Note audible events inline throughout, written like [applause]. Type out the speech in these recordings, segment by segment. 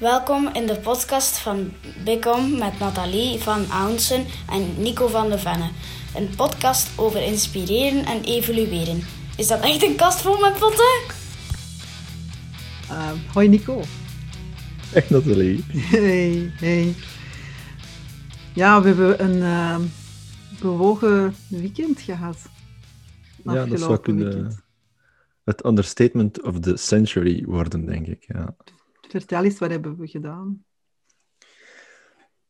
Welkom in de podcast van Bicom met Nathalie van Aunsen en Nico van de Venne. Een podcast over inspireren en evolueren. Is dat echt een kast vol met potten? Uh, hoi Nico. Echt Nathalie. Hey, hey. Ja, we hebben een uh, bewogen weekend gehad. Ja, dat zou kunnen het understatement of the century worden, denk ik. Ja. Vertel eens, wat hebben we gedaan?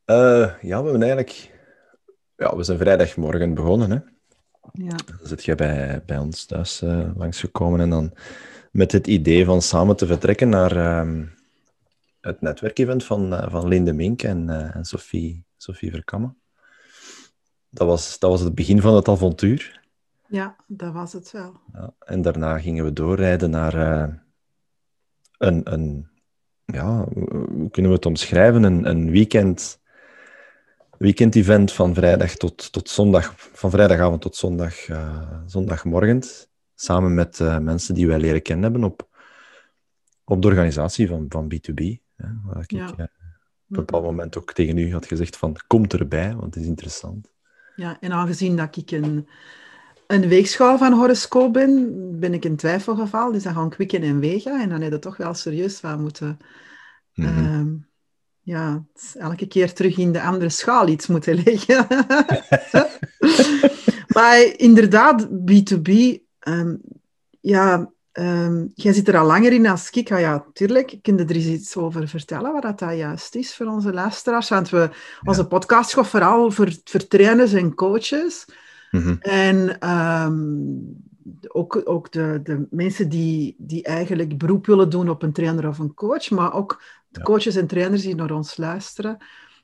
Uh, ja, we hebben eigenlijk... Ja, we zijn vrijdagmorgen begonnen, hè. Ja. Dan zit jij bij, bij ons thuis uh, langsgekomen en dan met het idee van samen te vertrekken naar uh, het netwerkevent van, uh, van Linde Mink en, en Sophie, Sophie Verkamme. Dat was, dat was het begin van het avontuur. Ja, dat was het wel. Ja, en daarna gingen we doorrijden naar een, een, ja, hoe kunnen we het omschrijven? Een, een weekend, weekend-event van vrijdag tot, tot zondag, van vrijdagavond tot zondag, uh, zondagmorgen, samen met uh, mensen die wij leren kennen hebben op, op de organisatie van, van B2B. Hè, waar ik Ja. uh, op een bepaald moment ook tegen u had gezegd van, kom erbij, want het is interessant. Ja, en aangezien dat ik een, een weegschaal van horoscoop ben, ben ik in twijfel gevallen. Dus dan gaan kwikken en wegen. En dan heb je toch wel serieus van moeten... Mhm. ehm, ja, elke keer terug in de andere schaal iets moeten leggen. [laughs] maar inderdaad, B2B... ehm, ja, ehm, jij zit er al langer in als ik. Ah ja, tuurlijk. Kun je er eens iets over vertellen, wat dat juist is voor onze luisteraars? Want we, onze podcast gaat vooral voor, voor trainers en coaches. Mhm. En ehm, ook, ook de, de mensen die, die eigenlijk beroep willen doen op een trainer of een coach, maar ook de Ja. coaches en trainers die naar ons luisteren.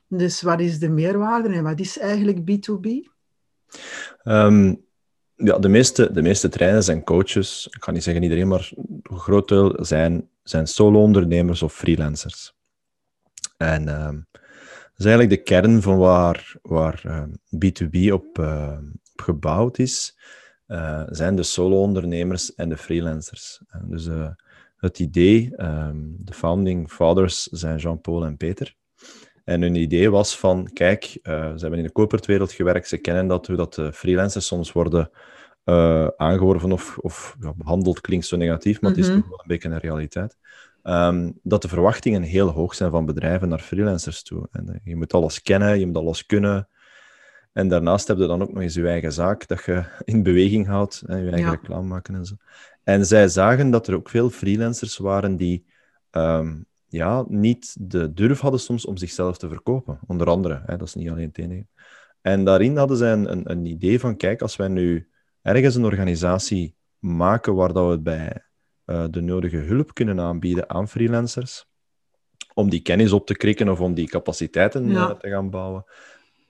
Dus wat is de meerwaarde en wat is eigenlijk B2B? Ehm, ja, de meeste, de meeste trainers en coaches, ik ga niet zeggen iedereen, maar een groot deel zijn, zijn solo-ondernemers of freelancers. En ehm, dat is eigenlijk de kern van waar, waar ehm, B2B op, eh, op gebouwd is, eh, zijn de solo-ondernemers en de freelancers. En dus eh, het idee, ehm, de founding fathers zijn Jean-Paul en Peter. En hun idee was van, kijk, eh, ze hebben in de corporate-wereld gewerkt, ze kennen dat, hoe dat de freelancers soms worden aangeworven of, of ja, behandeld, klinkt zo negatief, maar het is Mhm. toch wel een beetje een realiteit. Ehm, dat de verwachtingen heel hoog zijn van bedrijven naar freelancers toe. En, je moet alles kennen, je moet alles kunnen. En daarnaast heb je dan ook nog eens je eigen zaak dat je in beweging houdt, en je eigen Ja. reclame maken en zo. En zij zagen dat er ook veel freelancers waren die ehm, ja, niet de durf hadden soms om zichzelf te verkopen. Onder andere, hè, dat is niet alleen het enige. En daarin hadden zij een, een, een idee van, kijk, als wij nu ergens een organisatie maken waar dat we bij eh, de nodige hulp kunnen aanbieden aan freelancers, om die kennis op te krikken of om die capaciteiten Ja. eh, te gaan bouwen,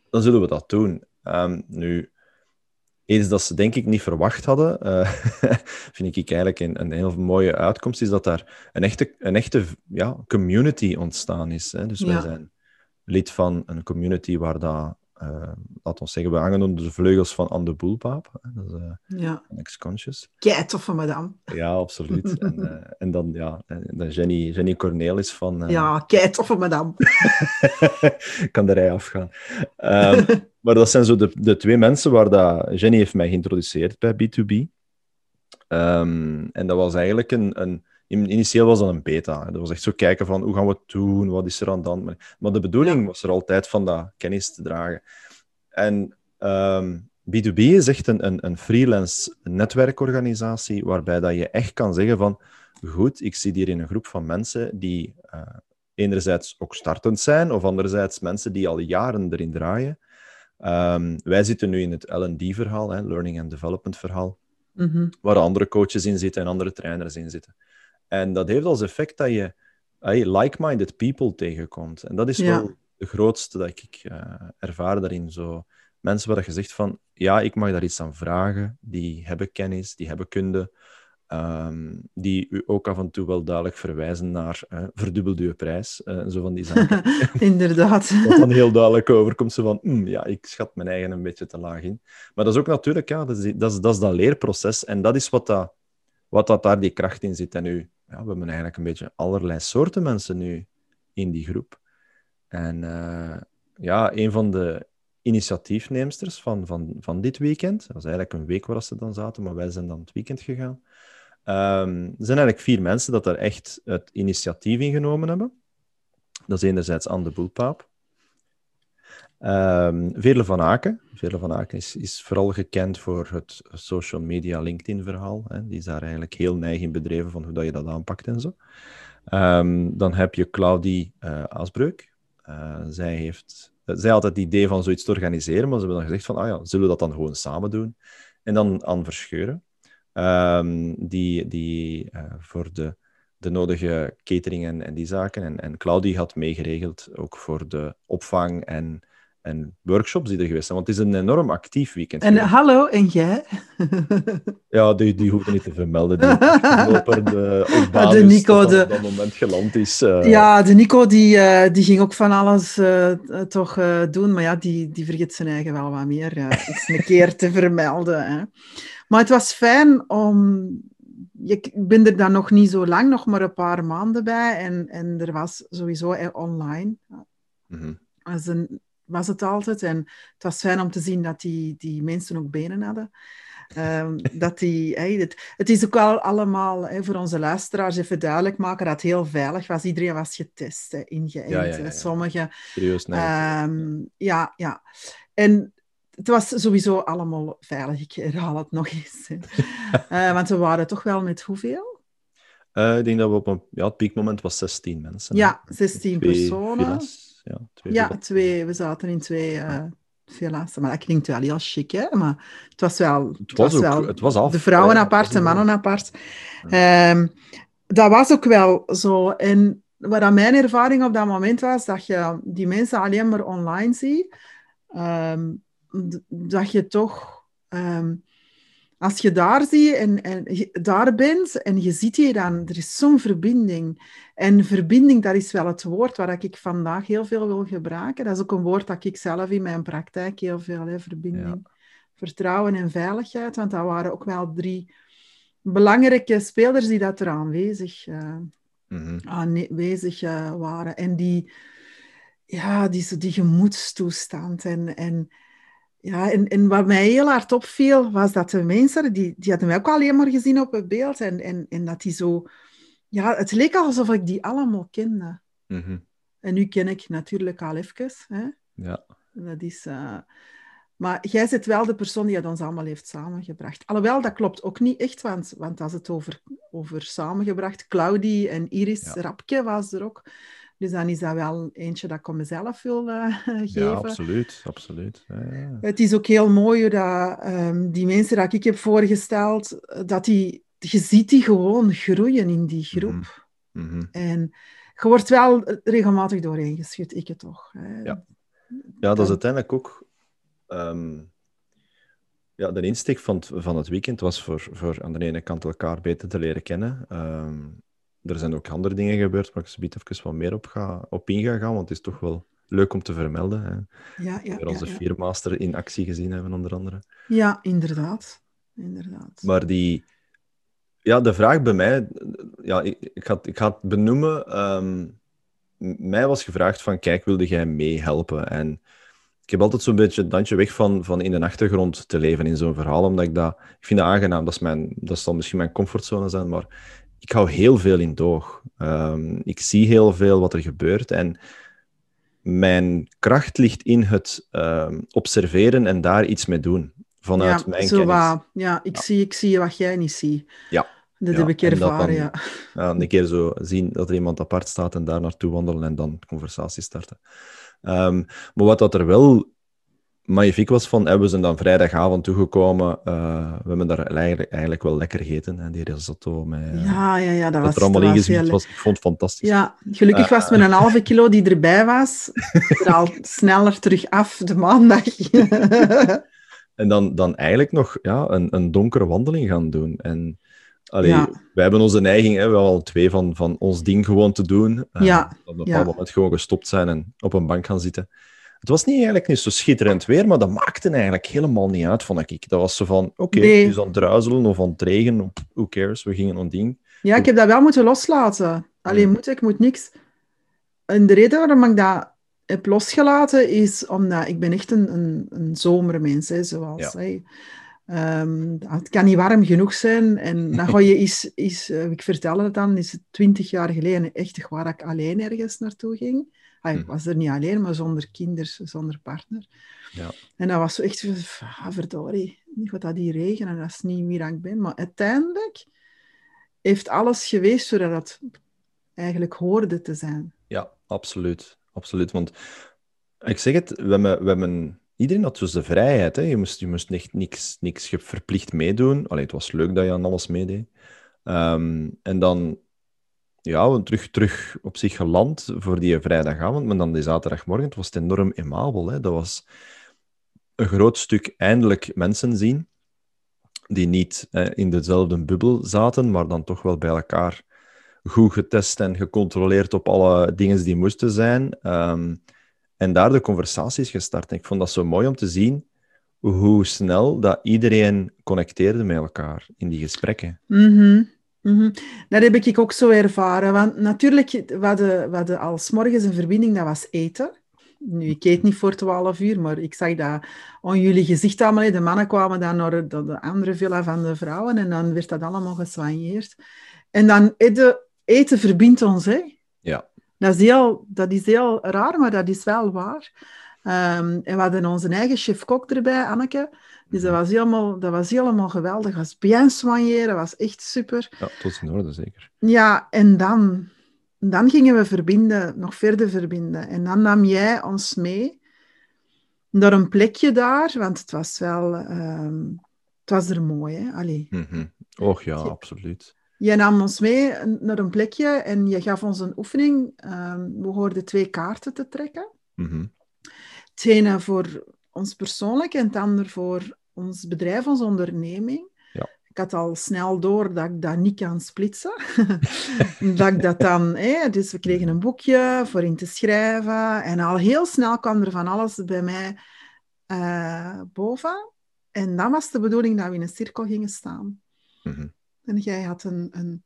dan zullen we dat doen. Ehm, nu, iets dat ze denk ik niet verwacht hadden, eh, [laughs] vind ik eigenlijk een, een heel mooie uitkomst, is dat daar een echte, een echte ja, community ontstaan is. Hè? Dus wij Ja. zijn lid van een community waar dat, eh laten we zeggen, we hangen onder de vleugels van Anne de Boelpaap. Dat is eh, Ja, Ex-Conscious. kei toffe madame. Ja, absoluut. [laughs] en, eh, en dan, ja, dan Jenny, Jenny Cornelis van... eh, Ja, kei toffe madame. [laughs] kan de rij afgaan. Ehm, [laughs] maar dat zijn zo de, de twee mensen waar dat Jenny heeft mij geïntroduceerd bij B2B. Ehm, en dat was eigenlijk een, een... in- Initieel was dat een beta. hè. Dat was echt zo kijken van, hoe gaan we het doen? Wat is er aan de hand? Maar, de bedoeling was er altijd van dat kennis te dragen. En ehm, B2B is echt een, een, een freelance netwerkorganisatie waarbij dat je echt kan zeggen van, goed, ik zit hier in een groep van mensen die eh, enerzijds ook startend zijn, of anderzijds mensen die al jaren erin draaien. Ehm, wij zitten nu in het L&D-verhaal, Learning and Development verhaal, Mhm. waar andere coaches in zitten en andere trainers in zitten. En dat heeft als effect dat je hey, like-minded people tegenkomt. En dat is Ja. wel de grootste dat ik eh, ervaar daarin. Zo, mensen waar je zegt van, ja, ik mag daar iets aan vragen, die hebben kennis, die hebben kunde, ehm, die u ook af en toe wel duidelijk verwijzen naar eh verdubbelde uw prijs, eh, zo van die zaken. [laughs] Inderdaad. [laughs] dat dan heel duidelijk overkomt, zo van, "Hmm, ja, ik schat mijn eigen een beetje te laag in. Maar dat is ook natuurlijk, ja, dat is, dat is, dat, is dat leerproces. En dat is wat, dat, wat dat daar die kracht in zit. En nu, ja, we hebben eigenlijk een beetje allerlei soorten mensen nu in die groep. En uh, ja, een van de initiatiefneemsters van, van, van dit weekend, dat was eigenlijk een week waar ze dan zaten, maar wij zijn dan het weekend gegaan. Um, er zijn eigenlijk vier mensen dat daar echt het initiatief in genomen hebben. Dat is enerzijds Anne de Boelpaap. Um, Veerle van Aken. Veerle van Aken is, is vooral gekend voor het social media LinkedIn-verhaal. Die is daar eigenlijk heel neig in bedreven van hoe dat je dat aanpakt en zo. Um, dan heb je Claudie uh, Asbreuk. Uh, zij, heeft, zij had het idee van zoiets te organiseren, maar ze hebben dan gezegd van, ah ja, zullen we dat dan gewoon samen doen? En dan aan Verscheuren, um, die, die uh, voor de, de nodige catering en, en die zaken. En, en Claudie had meegeregeld ook voor de opvang en en workshops die er geweest zijn. Want het is een enorm actief weekend. En hallo, en jij? ja, die, die hoefde niet te vermelden. Die [laughs] loper de, Nico, dat de... op dat moment geland is. Uh... Ja, de Nico die, uh, die ging ook van alles uh, toch doen. Maar ja, die, die vergeet zijn eigen wel wat meer. [laughs] eens een keer te vermelden. Hè. Maar het was fijn om... Ik ben er dan nog niet zo lang, nog maar een paar maanden bij. En, en er was sowieso online... Mm -hmm. Als een was het altijd. En het was fijn om te zien dat die, die mensen ook benen hadden. Um, [laughs] dat die, hey, het, het, is ook wel allemaal hey, voor onze luisteraars even duidelijk maken dat het heel veilig was. Iedereen was getest, hè, ingeënt. Ja, ja, ja, Sommige. Serieus, nee. Um, ja, ja. En het was sowieso allemaal veilig. Ik herhaal het nog eens. uh, [laughs] want we waren toch wel met hoeveel? Uh, ik denk dat we op een... Ja, het piekmoment was 16 mensen. Ja, 16 personen. Villas ja, twee, ja twee, we zaten in twee uh, villa's. Maar dat klinkt wel heel chic, hè? Maar het was wel... Het was, was ook, wel het was af, de vrouwen ja, apart, de mannen apart. Ja. Um, dat was ook wel zo. En wat mijn ervaring op dat moment was, dat je die mensen alleen maar online ziet, um, dat je toch... Um, als je daar ziet en, en daar bent en je ziet je dan, er is zo'n verbinding. En verbinding, dat is wel het woord waar ik vandaag heel veel wil gebruiken. Dat is ook een woord dat ik zelf in mijn praktijk heel veel, hè, verbinding. Ja. Vertrouwen en veiligheid, want dat waren ook wel drie belangrijke spelers die dat er aanwezig, uh, mm-hmm. aanwezig uh, waren. En die, ja, die, die gemoedstoestand en... en ja, en, en wat mij heel hard opviel, was dat de mensen, die, die hadden mij ook alleen maar gezien op het beeld. En, en, en dat die zo... Ja, het leek alsof ik die allemaal kende. Mm-hmm. En nu ken ik natuurlijk al even. Hè? Ja. Dat is... Uh... Maar jij zit wel de persoon die het ons allemaal heeft samengebracht. Alhoewel, dat klopt ook niet echt, want, want als het over, over samengebracht... Claudie en Iris ja. Rapke was er ook. Dus dan is dat wel eentje dat ik om mezelf wil [laughs] uh, geven. Ja, absoluut. absoluut. Ja, ja. Het is ook heel mooi dat um, die mensen die ik heb voorgesteld, dat die, je ziet die gewoon groeien in die groep. Mm -hmm. En je wordt wel regelmatig doorheen geschud, ik het toch. Hè. Ja. ja, dat is uiteindelijk ook... Um, ja, de insteek van het, van het weekend was voor, voor aan de ene kant elkaar beter te leren kennen. Um, er zijn ook andere dingen gebeurd waar ik zo even wat meer op, ga, op in ga gaan, want het is toch wel leuk om te vermelden. Hè. Ja, ja, we onze ja, ja. Viermaster in actie gezien hebben, onder andere. Ja, inderdaad. inderdaad. Maar die... Ja, de vraag bij mij... Ja, ik, ik, ga, ik ga het benoemen. Um, mij was gevraagd van, kijk, wilde jij meehelpen? En ik heb altijd zo'n beetje het dandje weg van, van in de achtergrond te leven in zo'n verhaal, omdat ik dat... Ik vind dat aangenaam, dat, is mijn, dat zal misschien mijn comfortzone zijn, maar ik hou heel veel in doog. Um, ik zie heel veel wat er gebeurt en mijn kracht ligt in het um, observeren en daar iets mee doen. Vanuit ja, mijn zo kennis. Waar. Ja, ik, ja. Zie, ik zie wat jij niet ziet. Ja. Dat ja, heb ik ervaren, dan, ja. ja. Een keer zo zien dat er iemand apart staat en daar naartoe wandelen en dan conversatie starten. Um, maar wat dat er wel magnifiek was van, eh, we zijn dan vrijdagavond toegekomen. Uh, we hebben daar eigenlijk, eigenlijk wel lekker gegeten. Hè, die risotto met... Ja, ja, ja, dat was... er allemaal was. Ik vond het fantastisch. Ja, gelukkig uh, was het met een [laughs] halve kilo die erbij was. er al [laughs] sneller terug af de maandag. [laughs] en dan, dan eigenlijk nog ja, een, een donkere wandeling gaan doen. En allee, ja. wij hebben onze neiging, hè, we hebben al twee van, van ons ding gewoon te doen. Ja. Op een bepaald ja. moment gewoon gestopt zijn en op een bank gaan zitten. Het was niet eigenlijk niet zo schitterend weer, maar dat maakte eigenlijk helemaal niet uit, vond ik. Dat was zo van, oké, okay, nee. het is aan het druizelen of aan het regen, who cares, we gingen een ding. Ja, ik heb dat wel moeten loslaten. Alleen moet ik, moet niks. en de reden waarom ik dat heb losgelaten is omdat ik ben echt een, een, een zomermens, hè, zoals... Ja. Hè. Ehm, het kan niet warm genoeg zijn. En dan ga je is, is eh, ik vertel het dan, is het twintig jaar geleden echt waar ik alleen ergens naartoe ging. Ah, ik Mhm. was er niet alleen, maar zonder kinders, zonder partner. Ja. En dat was zo echt, ah, verdorie, niet wat dat die regen en dat is niet wie dat ik ben. Maar uiteindelijk heeft alles geweest zodat het eigenlijk hoorde te zijn. Ja, absoluut. absoluut. Want ik zeg het, we hebben, we hebben, iedereen had dus de vrijheid. Hè? Je moest, je moest echt niks, niks verplicht meedoen. Allee, het was leuk dat je aan alles meedeed. Ehm, en dan, ja, we terug, terug op zich geland voor die vrijdagavond, maar dan die zaterdagmorgen, het was enorm emabel. Hè? Dat was een groot stuk eindelijk mensen zien die niet in dezelfde bubbel zaten, maar dan toch wel bij elkaar goed getest en gecontroleerd op alle dingen die moesten zijn. Ehm, en daar de conversaties gestart. En ik vond dat zo mooi om te zien hoe snel dat iedereen connecteerde met elkaar in die gesprekken. Mhm. Dat heb ik ook zo ervaren. Want natuurlijk, we hadden, we hadden als morgens een verbinding, dat was eten. Nu, ik eet niet voor 12 uur, maar ik zag dat aan jullie gezicht allemaal. De mannen kwamen dan naar de, de andere villa van de vrouwen en dan werd dat allemaal geswanjeerd. En dan eten, eten verbindt ons, hè. Ja. Dat is, heel, dat is heel raar, maar dat is wel waar. Ehm, en we hadden onze eigen chef-kok erbij, Anneke. Dus dat was helemaal, dat was helemaal geweldig. Dat was bien soigné, dat was echt super. Ja, tot in orde, zeker. Ja, en dan, dan gingen we verbinden, nog verder verbinden. En dan nam jij ons mee naar een plekje daar, want het was wel... ehm, het was er mooi, hè? Allee. Mhm. Och ja, absoluut. Jij nam ons mee naar een plekje en je gaf ons een oefening. Ehm, we hoorden twee kaarten te trekken. Mhm. Het ene voor ons persoonlijk en het ander voor ons bedrijf, onze onderneming. Ja. Ik had al snel door dat ik dat niet kan splitsen. [laughs] dat ik dat dan... Hè, dus we kregen een boekje voor in te schrijven. En al heel snel kwam er van alles bij mij eh, boven. En dan was de bedoeling dat we in een cirkel gingen staan. Mhm. En jij had een, een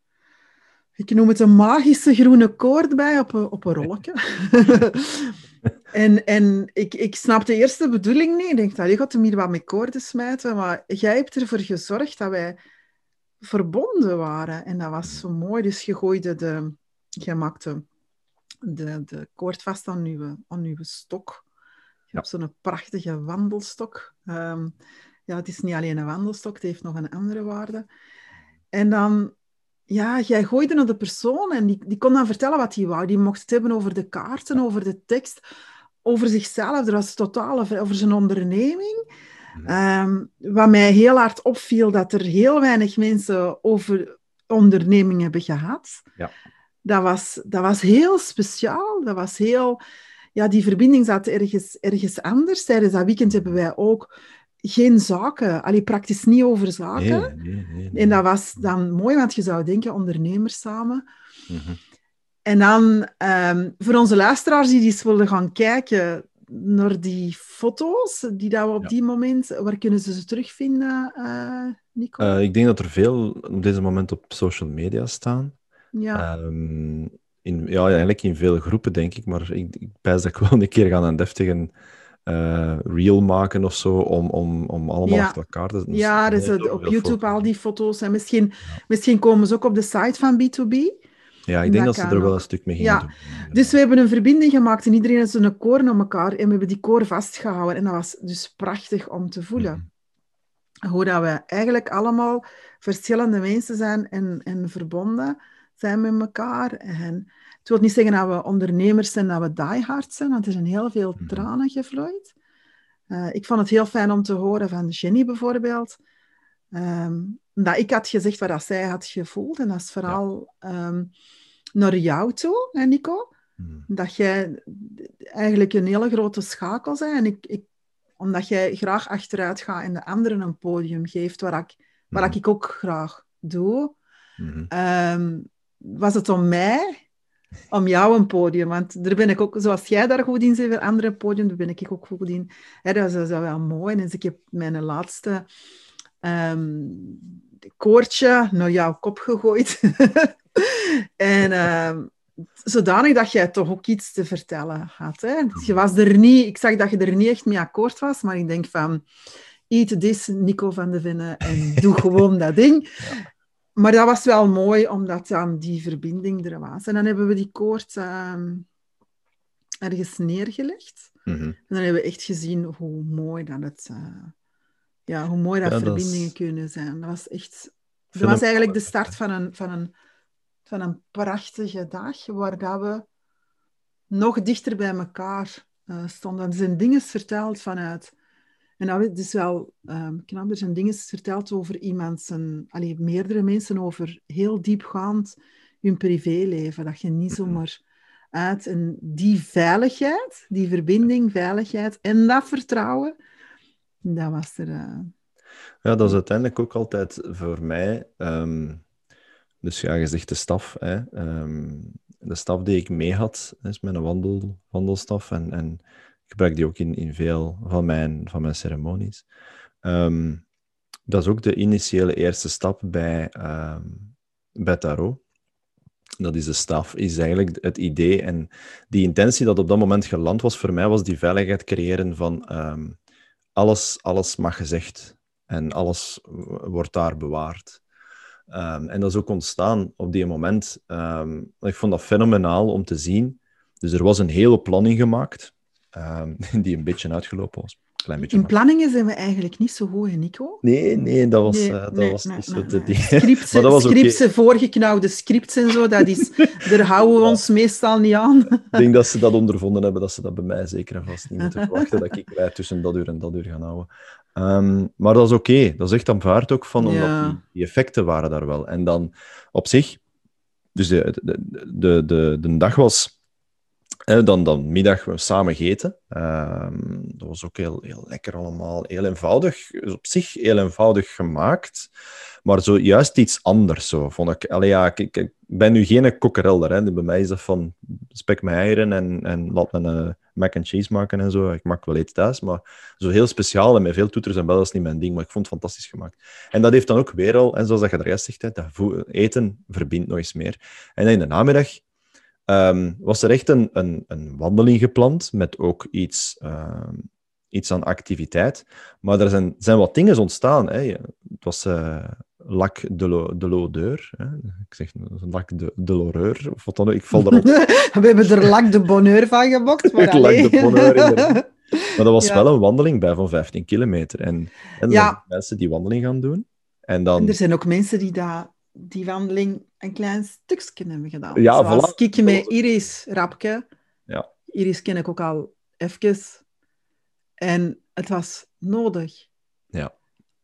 ik noem het een magische groene koord bij op een, op een rolletje. [laughs] en en ik, ik eerst de bedoeling niet. Ik denk, dat je gaat hem hier wat met koorden smijten. Maar jij hebt ervoor gezorgd dat wij verbonden waren. En dat was zo mooi. Dus je gooide de... Je maakte de, de koord vast aan uw, aan uw stok. Je Ja. hebt zo'n prachtige wandelstok. Ehm, ja, het is niet alleen een wandelstok, het heeft nog een andere waarde. En dan, ja, jij gooide naar de persoon en die, die kon dan vertellen wat hij wou. Die mocht het hebben over de kaarten, over de tekst, over zichzelf. Er was totaal over, zijn onderneming. Mhm. Ehm, wat mij heel hard opviel, dat er heel weinig mensen over onderneming hebben gehad. Ja. Dat was, dat was heel speciaal. Dat was heel... Ja, die verbinding zat ergens, ergens anders. Tijdens dat weekend hebben wij ook geen zaken, allee, praktisch niet over zaken. Nee, nee, nee, nee. En dat was dan mooi, want je zou denken, ondernemers samen. Mhm. En dan, ehm, voor onze luisteraars die eens willen gaan kijken naar die foto's, die dat we op Ja. die moment, waar kunnen ze ze terugvinden, eh, Nico? Eh, ik denk dat er veel op deze moment op social media staan. ja. Ehm, in, ja, eigenlijk in veel groepen, denk ik. Maar ik, ik pijs dat ik [laughs] wel een keer ga een deftige eh, reel maken of zo, om, om, om allemaal Ja. achter elkaar te ja, dus op YouTube foto's. al die foto's. En misschien, misschien komen ze ook op de site van B2B. Ja, ik denk dat dat ze er wel een stuk mee gingen Ja. doen. Dus we hebben een verbinding gemaakt en iedereen heeft een koor naar elkaar. En we hebben die koor vastgehouden. En dat was dus prachtig om te voelen. Mhm. hoe dat we eigenlijk allemaal verschillende mensen zijn en, en verbonden zijn met elkaar. En het wil niet zeggen dat we ondernemers zijn, dat we diehard zijn, want er zijn heel veel Mhm. tranen gevloeid. Eh, ik vond het heel fijn om te horen van Jenny bijvoorbeeld, ehm, dat ik had gezegd wat dat zij had gevoeld. En dat is vooral ehm, naar jou toe, hè, Nico Mhm. dat jij eigenlijk een hele grote schakel bent. En ik, ik, omdat jij graag achteruit gaat en de anderen een podium geeft, waar ik, waar Mhm. ik ook graag doe, Mhm. ehm, was het om mij, om jou een podium. Want daar ben ik ook, zoals jij daar goed in zit, voor andere podium, daar ben ik ook goed in. Hè, dat is dat is wel mooi. En dus ik heb mijn laatste ehm, koordje naar jouw kop gegooid. [laughs] en ehm, zodanig dat jij toch ook iets te vertellen had. Hè? Je was er niet, ik zag dat je er niet echt mee akkoord was, maar ik denk van, eat this, Nico van de Vinnen, en doe gewoon dat ding. [laughs] Maar dat was wel mooi, omdat dan die verbinding er was. En dan hebben we die koord ehm, ergens neergelegd. Mhm. En dan hebben we echt gezien hoe mooi dat het... eh, ja, hoe mooi dat Ja, dat is- verbindingen kunnen zijn. Dat was echt... Dat was eigenlijk de start van een, van een, van een prachtige dag, waar dat we nog dichter bij elkaar eh, stonden. Er zijn dingen verteld vanuit... En dat is wel ehm, knap. Er zijn dingen verteld over iemand zijn... Allee, meerdere mensen over heel diepgaand hun privéleven. Dat je niet zomaar uit... En die veiligheid, die verbinding, veiligheid en dat vertrouwen, dat was er... eh, Ja, dat is uiteindelijk ook altijd voor mij. ehm, dus ja, je zegt de staf. Hè, ehm, de staf die ik mee had, is mijn wandel, wandelstaf. En, en ik gebruik die ook in, in veel van mijn, van mijn ceremonies. Ehm, dat is ook de initiële eerste stap bij, bij Tarot. Dat is de staf, is eigenlijk het idee en die intentie dat op dat moment geland was voor mij, was die veiligheid creëren van alles, alles mag gezegd en alles wordt daar bewaard. Ehm, en dat is ook ontstaan op die moment. Ehm, ik vond dat fenomenaal om te zien. Dus er was een hele planning gemaakt, ehm, [laughs] die een beetje uitgelopen was. Klein beetje. In planningen zijn we eigenlijk niet zo goed, Nico? Nee, nee, dat was, Nee, eh, dat nee, was nee, niet zo nee, de nee. die- Scripts, [laughs] Maar dat was voorgeknauwde scripts en zo, dat is, [laughs] daar houden we ons meestal niet aan. Ik denk dat ze dat ondervonden hebben, dat ze dat bij mij zeker en vast niet moeten [laughs] verwachten, dat ik mij tussen dat uur en dat uur ga houden. Ehm, maar dat is oké. Dat is echt aanvaard ook van, omdat Ja. die, die effecten waren daar wel. En dan op zich, dus de, de, de, de, de dag was, dan, dan middag we samen gegeten. Ehm, dat was ook heel, heel lekker allemaal, heel eenvoudig, dus op zich heel eenvoudig gemaakt. Maar zo juist iets anders, zo, vond ik. Allee, ja, ik, ik, ben nu geen kokkerelder. Hè. Bij mij is dat van spek met eieren en, en laat me een mac and cheese maken en zo. Ik maak wel iets thuis, maar zo heel speciaal en met veel toeters en bellen is niet mijn ding. Maar ik vond het fantastisch gemaakt. En dat heeft dan ook weer al, en zoals dat je er juist zegt, hè, dat eten verbindt nog eens meer. En in de namiddag ehm, was er echt een, een, een wandeling gepland met ook iets, ehm, iets aan activiteit. Maar er zijn, zijn wat dingen ontstaan. Hè. Het was eh Lac de, lo, de l'Odeur. Hè. Ik zeg Lac de, de l'Horreur. Of wat dan ook. Ik val erop. [laughs] We hebben er lak de bonheur van gebokt, maar [laughs] lak de bonheur, inderdaad. [laughs] Maar dat was Ja. wel een wandeling bij van 15 kilometer. En, en er Ja. zijn mensen die wandeling gaan doen. En dan... En er zijn ook mensen die dat, die wandeling een klein stukje hebben gedaan. Ja, Zoals voilà. ik met Iris Rapke. Ja. Iris ken ik ook al even. En het was nodig. Ja.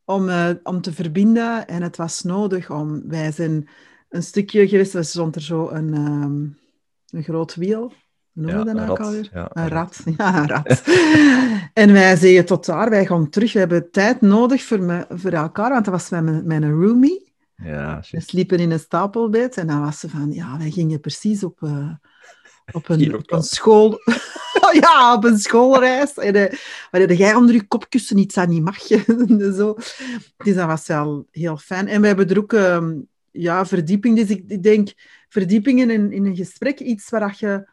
Om, eh, om te verbinden. En het was nodig om... Wij zijn een stukje geweest. Er stond er zo een, ehm, een groot wiel. Noemen Ja, dat een nou ook alweer? Ja, een een rat. [laughs] Ja, een rat. [laughs] en wij zeggen tot daar, wij gaan terug. We hebben tijd nodig voor, me, voor elkaar. Want dat was met mijn, mijn roomie. Ja, We shit. sliepen in een stapelbed en dan was ze van, ja, wij gingen precies op, eh, op, een, op een school... [laughs] ja, op een schoolreis. En uh, waar jij onder je kopkussen iets aan niet mag. [laughs] Zo. Dus dat was wel heel fijn. En we hebben er ook um, ja, verdieping. Dus ik, ik denk, verdiepingen in, in een gesprek, iets waar je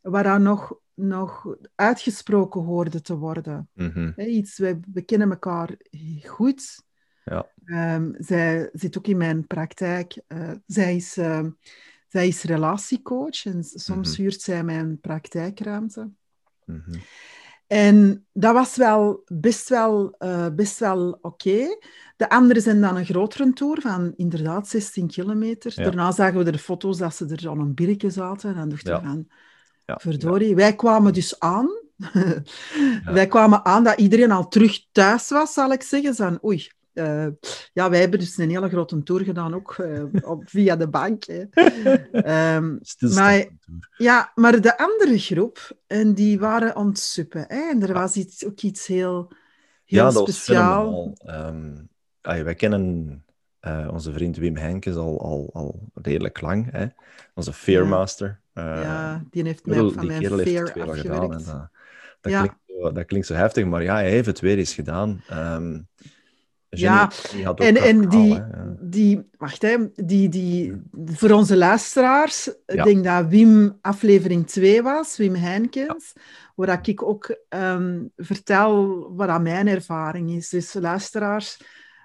waar dat nog, nog uitgesproken hoorde te worden. Mm -hmm. He, iets, wij, we kennen elkaar goed. Ja. Um, zij zit ook in mijn praktijk. Uh, zij, is, uh, zij is relatiecoach en soms mm -hmm. huurt zij mijn praktijkruimte. Mm -hmm. En dat was wel best wel, uh, best wel oké. Okay. De anderen zijn dan een grotere tour van inderdaad 16 kilometer. Ja. Daarna zagen we de foto's dat ze er al een birkje zaten. En dan dachten we ja. van, ja. verdorie. Wij kwamen dus aan. [laughs] wij kwamen aan dat iedereen al terug thuis was, zal ik zeggen. Van, oei, uh, ja, wij hebben dus een hele grote tour gedaan, ook uh, op, via de bank. um, maar, ja, maar de andere groep, en die waren aan het suppen. Hè? En er was iets, ook iets heel, heel ja, speciaal. Um, ah, wij kennen uh, onze vriend Wim Henkes al, al, al redelijk lang. Hè? Onze Fearmaster. Ja. ja, die heeft mij van mijn Fear het gedaan. En dat, ja. klinkt zo, dat klinkt zo heftig, maar ja, hij heeft het weer eens gedaan. Um, Ja, Jenny had ook En, en die, ja. die, wacht hè, die, die, voor onze luisteraars, ik Ja. denk dat Wim aflevering 2 was, Wim Heinkens, waar dat ik ook ehm, vertel wat dat mijn ervaring is. Dus luisteraars,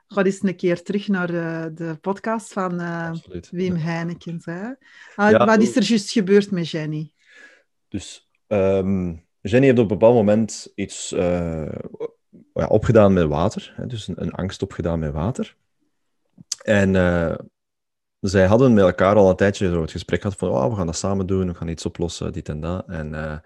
ga eens een keer terug naar de, de podcast van eh. Wim Ja. Heinkens. Hè. Ah, Ja, wat is er juist gebeurd met Jenny? Dus ehm, Jenny heeft op een bepaald moment iets eh, ja, opgedaan met water. Hè, dus een, een angst opgedaan met water. En eh, zij hadden met elkaar al een tijdje zo het gesprek gehad van oh, we gaan dat samen doen, we gaan iets oplossen, dit en dat. En eh,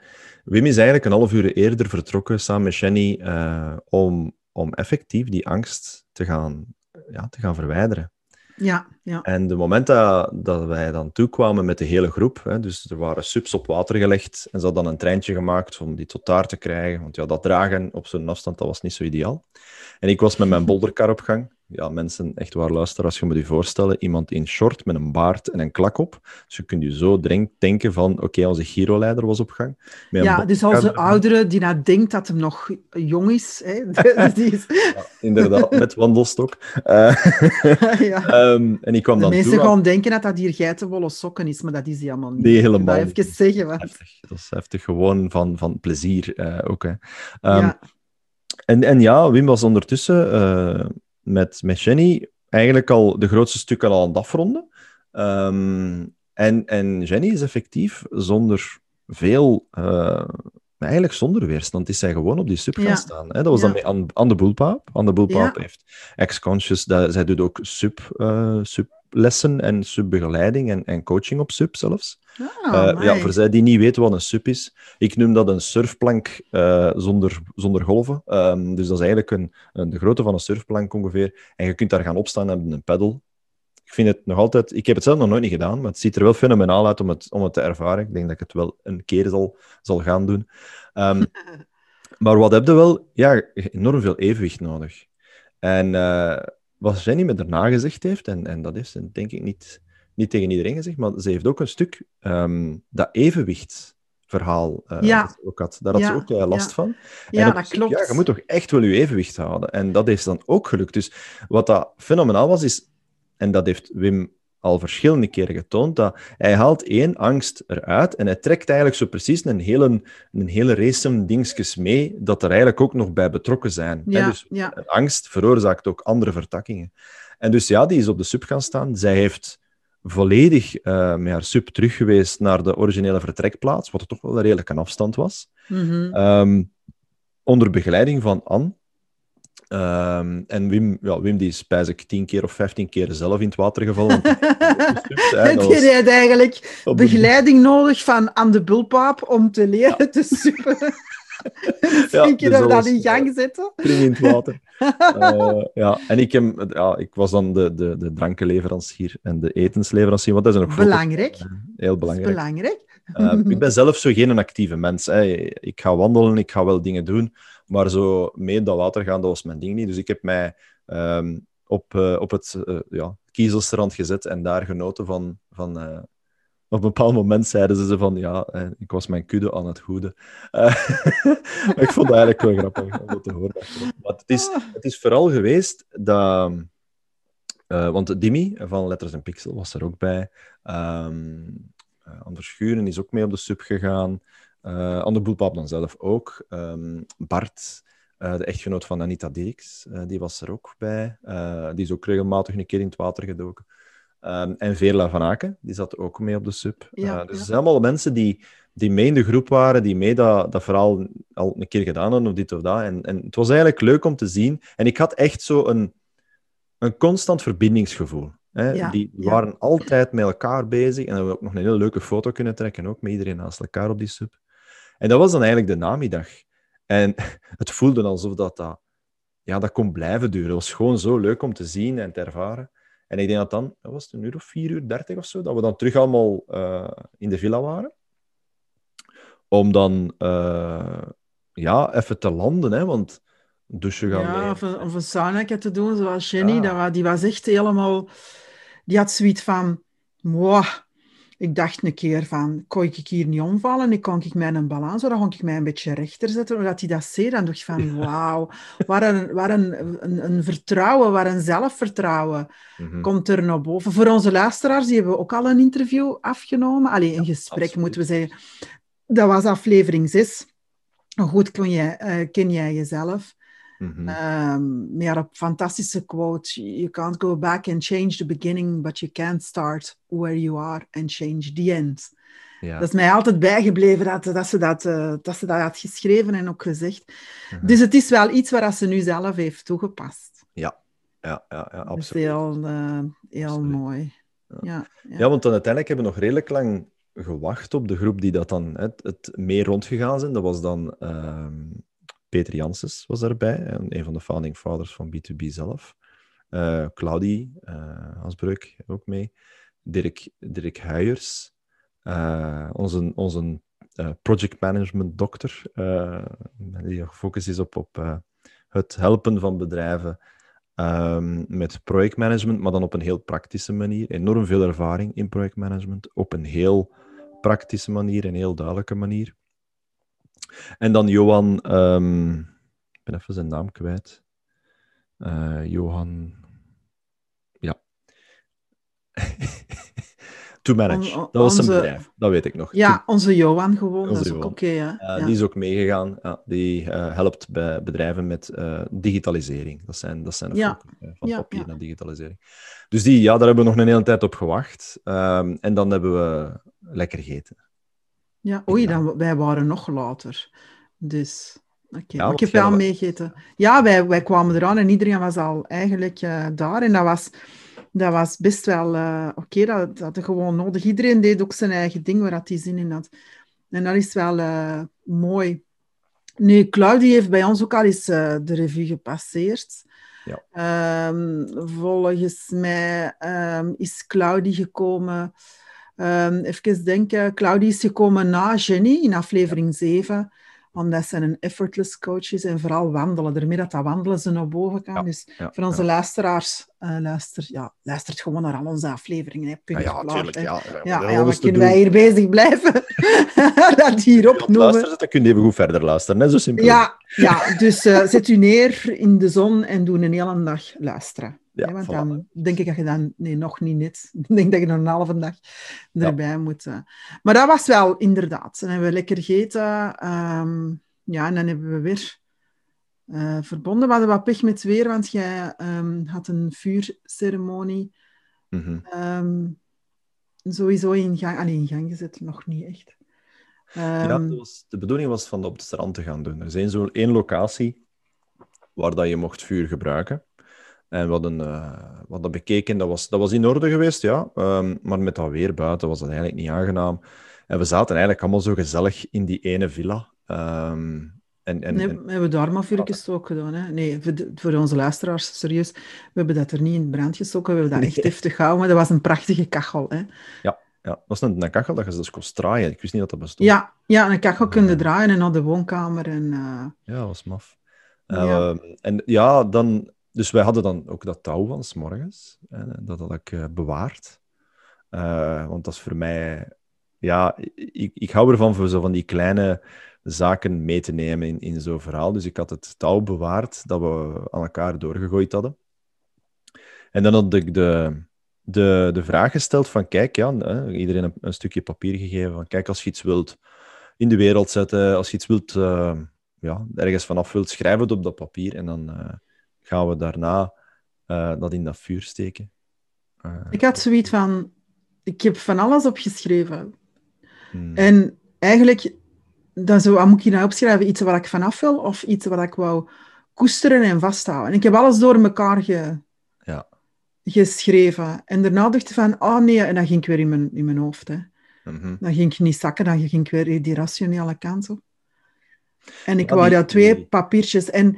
Wim is eigenlijk een half uur eerder vertrokken samen met Jenny eh, om, om effectief die angst te gaan, ja, te gaan verwijderen. Ja, ja. En de moment dat, wij dan toekwamen met de hele groep, hè, dus er waren subs op water gelegd en ze hadden dan een treintje gemaakt om die tot daar te krijgen, want ja, dat dragen op zo'n afstand, dat was niet zo ideaal. En ik was met mijn bolderkar op gang. Ja, mensen, echt waar luisteren, als je me die voorstellen, iemand in short met een baard en een klak op. Dus je kunt je zo denk- denken van, oké, onze Giro-leider was op gang. Ja dus als de oudere die nou denkt dat hem nog jong is, hè, [laughs] die is Ja, inderdaad, [laughs] met wandelstok. Eh, [laughs] ja. ehm, en ik kwam De dan mensen toe aan- gaan denken dat dat hier geitenwolle sokken is, maar dat is die helemaal niet. Nee, Ik helemaal dat niet. even zeggen, want... heftig. Dat is heftig, gewoon van, van plezier eh, ook. Hè. Ehm, ja, En, en ja, Wim was ondertussen eh, met, met Jenny eigenlijk al de grootste stukken al aan het afronden. Ehm, en, en Jenny is effectief zonder veel, eh, eigenlijk zonder weerstand, is zij gewoon op die sub gaan Ja. staan. Hè? Dat was Ja. dan met Anne, Anne de Boelpaap. Anne de Boelpaap Ja. heeft ex-conscious, dat- zij doet ook sub, eh, sublessen en subbegeleiding en, en coaching op sub zelfs. Ah, Eh, ja, voor zij die niet weten wat een sub is, ik noem dat een surfplank eh, zonder, zonder golven. Ehm, dus dat is eigenlijk een, een- de grootte van een surfplank ongeveer. En je kunt daar gaan opstaan en hebben een pedal. Ik vind het nog altijd... Ik heb het zelf nog nooit niet gedaan, maar het ziet er wel fenomenaal uit om het, om het te ervaren. Ik denk dat ik het wel een keer zal, zal gaan doen. Ehm, [laughs] maar wat heb je wel? Ja, enorm veel evenwicht nodig. En eh, wat Jenny me daarna gezegd heeft, en, en dat is denk ik niet, niet tegen iedereen gezegd, maar ze heeft ook een stuk ehm, dat Ja. dat ze ook had. Daar had ze ook eh, last ja. van. ja, dat stuk, klopt. Ja, je moet toch echt wel je evenwicht houden. En dat is dan ook gelukt. Dus wat dat fenomenaal was, is, en dat heeft Wim al verschillende keren getoond, dat hij haalt één angst eruit en hij trekt eigenlijk zo precies een hele, een hele race dingetjes mee, dat er eigenlijk ook nog bij betrokken zijn. Ja, Dus ja. een angst veroorzaakt ook andere vertakkingen. En dus ja, die is op de sub gaan staan. Zij heeft volledig eh, met haar sub terug geweest naar de originele vertrekplaats, wat er toch wel een redelijke afstand was. Mhm. Ehm, onder begeleiding van Anne. Ehm, en Wim, ja, Wim die is spijs ik tien keer of vijftien keer zelf in het water gevallen. [laughs] [laughs] Die was had eigenlijk begeleiding nodig van aan de bulpaap om te leren te suppen. [laughs] Ja, Een keer dus dat we dat in gang zetten. spring in het water. Eh, ja, en ik, heb, ja, ik was dan de, de, de drankenleverancier en de etensleverancier, want dat is nog. Belangrijk. Heel Dat is belangrijk. belangrijk. Eh, ik ben zelf zo geen actieve mens. Hè. Ik ga wandelen, ik ga wel dingen doen, maar zo mee dat water gaan, dat was mijn ding niet. Dus ik heb mij ehm, op, eh, op het eh, ja, kiezelstrand gezet en daar genoten van... van eh, op een bepaald moment zeiden ze van, ja, ik was mijn kudde aan het goede. [laughs] Ik vond het eigenlijk wel grappig om dat te horen. het is, het is vooral geweest dat... want Dimi van Letters en Pixel was er ook bij. Eh, Anders Schuren is ook mee op de sub gegaan. Eh Ander Boelpap dan zelf ook. Ehm, Bart, eh, de echtgenoot van Anita Dirks, eh, die was er ook bij. Die is ook regelmatig een keer in het water gedoken. Ehm, en Veerla van Aken, die zat ook mee op de sub. Ja, dus ja. het zijn allemaal mensen die, die mee in de groep waren, die mee dat, dat verhaal al een keer gedaan hadden, of dit of dat. En, en het was eigenlijk leuk om te zien. En ik had echt zo een, een constant verbindingsgevoel. Hè? Ja, die waren altijd met elkaar bezig. En dan hebben we ook nog een hele leuke foto kunnen trekken, ook met iedereen naast elkaar op die sub. En dat was dan eigenlijk de namiddag. En [laughs] het voelde alsof dat, dat, ja, dat kon blijven duren. Het was gewoon zo leuk om te zien en te ervaren. En ik denk dat dan, dat was het een uur of vier uur, dertig of zo, dat we dan terug allemaal eh, in de villa waren. Om dan eh, ja, even te landen, hè, want douchen gaan Ja, mee. of een, of een sauna te doen, zoals Jenny. Ja. Dat, wa- die was echt helemaal... Die had zoiets van... ik dacht een keer van, kon ik hier niet omvallen? Ik kon ik mijn balans, dan kon ik mij een beetje rechter zetten. Omdat hij dat zei, dan dacht ik van, wauw, waar, een, een, een, een, vertrouwen, waar een zelfvertrouwen Mhm. komt er naar boven. Voor onze luisteraars, die hebben we ook al een interview afgenomen. Allee, een gesprek, absoluut. moeten we zeggen. Dat was aflevering 6. Hoe goed jij, eh, ken jij jezelf? Mhm. Um, meer op fantastische quote. You can't go back and change the beginning, but you can't start where you are and change the end. ja. Dat is mij altijd bijgebleven dat, dat, ze dat, uh, dat ze dat had geschreven en ook gezegd. Mhm. Dus het is wel iets waar ze nu zelf heeft toegepast. ja, ja, ja, Dat is absoluut. heel, uh, heel Absoluut. mooi. Ja. Ja, ja. Ja, want dan uiteindelijk hebben we nog redelijk lang gewacht op de groep die dat dan het, het meer rondgegaan zijn. Dat was dan ehm, Peter Janssens was daarbij, en een van de founding fathers van B2B zelf. Eh Claudie eh Hasbreuk ook mee. Dirk, Dirk Huyers, eh, onze, onze project management dokter, die gefocust is op, op het helpen van bedrijven Ehm, met projectmanagement, maar dan op een heel praktische manier. Enorm veel ervaring in projectmanagement, op een heel praktische manier, een heel duidelijke manier. En dan Johan, ehm, ik ben even zijn naam kwijt. Eh, Johan, ja. [laughs] to manage. On- on- dat was zijn bedrijf, dat weet ik nog. Ja, onze Johan gewoon, Onze dat is ook oké. Uh, ja. Die is ook meegegaan. Ja, die uh, helpt bij bedrijven met digitalisering. Dat zijn, dat zijn de Ja. focus, hè, van papier naar digitalisering. Dus die, ja, daar hebben we nog een hele tijd op gewacht. Um, en dan hebben we lekker gegeten. Ja, oei, dan, wij waren nog later. Dus, oké. Ja, ik heb wel meegeten. Ja, wij, wij kwamen eraan en iedereen was al eigenlijk eh, daar. En dat was, dat was best wel eh, oké, dat, dat had gewoon nodig. Iedereen deed ook zijn eigen ding waar hij zin in had. En dat is wel eh, mooi. Nu, Claudie heeft bij ons ook al eens de revue gepasseerd. Ja. Ehm, volgens mij ehm, is Claudie gekomen... Ehm, even denken, Claudie is gekomen na Jenny in aflevering 7, omdat ze een effortless coach is en vooral wandelen. Daarmee dat dat wandelen ze naar boven kan. Ja, Dus Ja, voor onze ja. luisteraars, eh luister, ja, luistert gewoon naar al onze afleveringen. Hè. Punt, Ah, ja, klaar, tuurlijk. hè. Ja, Ja, te kunnen wij hier bezig blijven? [laughs] dat hier opnoemen. luistert, dan kun je even goed verder luisteren. Net zo simpel. Ja, ja, dus eh, zet u neer in de zon en doe een hele dag luisteren. Ja, want voilà. dan denk ik dat je dan... Nee, nog niet net. [laughs] Ik denk dat je nog een halve dag erbij moet. eh. Maar dat was wel inderdaad. Dan hebben we lekker gegeten. ehm, ja, en dan hebben we weer eh, verbonden. We hadden wat pech met weer, want jij ehm, had een vuurceremonie Mhm. ehm, sowieso in gang, allee, in gang gezet. Nog niet echt. Ja, was, de bedoeling was van op het strand te gaan doen. Er is één zo'n één locatie waar dat je mocht vuur gebruiken. En we hadden, eh, we hadden bekeken, dat was, dat was in orde geweest, ja. Ehm, maar met dat weer buiten was dat eigenlijk niet aangenaam. En we zaten eigenlijk allemaal zo gezellig in die ene villa. Ehm, en, en, Nee, en- we hebben daar maar vuur gestoken gedaan. Hè? Nee, voor, de- voor onze luisteraars, serieus. We hebben dat er niet in brand gestoken. We hebben dat echt heftig gehouden. Maar dat was een prachtige kachel. Hè? ja, dat was een, een kachel dat je dus kon draaien. Ik wist niet dat dat bestond. Ja, ja, een kachel kun je Ja. draaien en naar de woonkamer. En, eh, Ja, dat was maf. Ja. Ehm, en ja, dan... Dus wij hadden dan ook dat touw van 's morgens. dat had ik eh, bewaard. Eh, want dat is voor mij... Ja, ik, ik hou ervan voor zo van die kleine zaken mee te nemen in, in zo'n verhaal. Dus ik had het touw bewaard dat we aan elkaar doorgegooid hadden. En dan had ik de, de, de vraag gesteld van, kijk, ja, hè, iedereen een, een stukje papier gegeven van, kijk, als je iets wilt in de wereld zetten, als je iets wilt, eh, ja, ergens vanaf wilt, schrijf het op dat papier en dan gaan we daarna eh, dat in dat vuur steken. Eh, ik had zoiets van... Ik heb van alles opgeschreven. hmm, En eigenlijk, dan zo, wat moet ik hier nou opschrijven? Iets waar ik vanaf wil of iets waar ik wou koesteren en vasthouden? En ik heb alles door elkaar ge, Ja. geschreven. En daarna dacht ik van, oh nee, en dan ging ik weer in mijn, in mijn hoofd. Hè. mhm. Dan ging ik niet zakken, dan ging ik weer die rationele kant op. En ik wou dat twee papiertjes en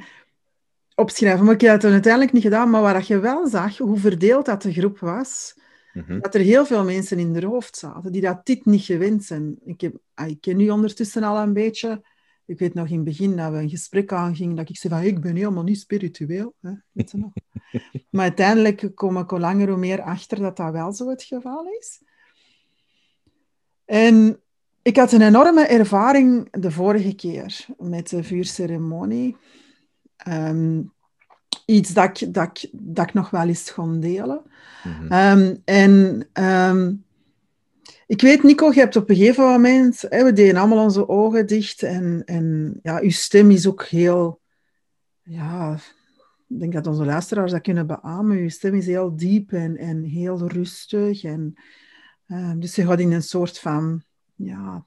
opschrijven. Maar ik heb dat uiteindelijk niet gedaan. Maar waar je wel zag, hoe verdeeld dat de groep was, Mhm. dat er heel veel mensen in hun hoofd zaten die dat dit niet gewend zijn. Ik, heb, ah, ik ken nu ondertussen al een beetje. Ik weet nog in het begin dat we een gesprek aangingen, dat ik zei van, ik ben helemaal niet spiritueel. Hè? Weet je nog? [laughs] maar uiteindelijk kom ik hoe langer hoe meer achter dat dat wel zo het geval is. En ik had een enorme ervaring de vorige keer met de vuurceremonie. Ehm, iets dat ik, dat, ik, dat ik nog wel eens kon delen. Mhm. Ehm, en ehm, ik weet, Nico, je hebt op een gegeven moment, hè, we deden allemaal onze ogen dicht en, en ja, uw stem is ook heel, ja, ik denk dat onze luisteraars dat kunnen beamen. Uw stem is heel diep en, en heel rustig. En, dus je gaat in een soort van, ja,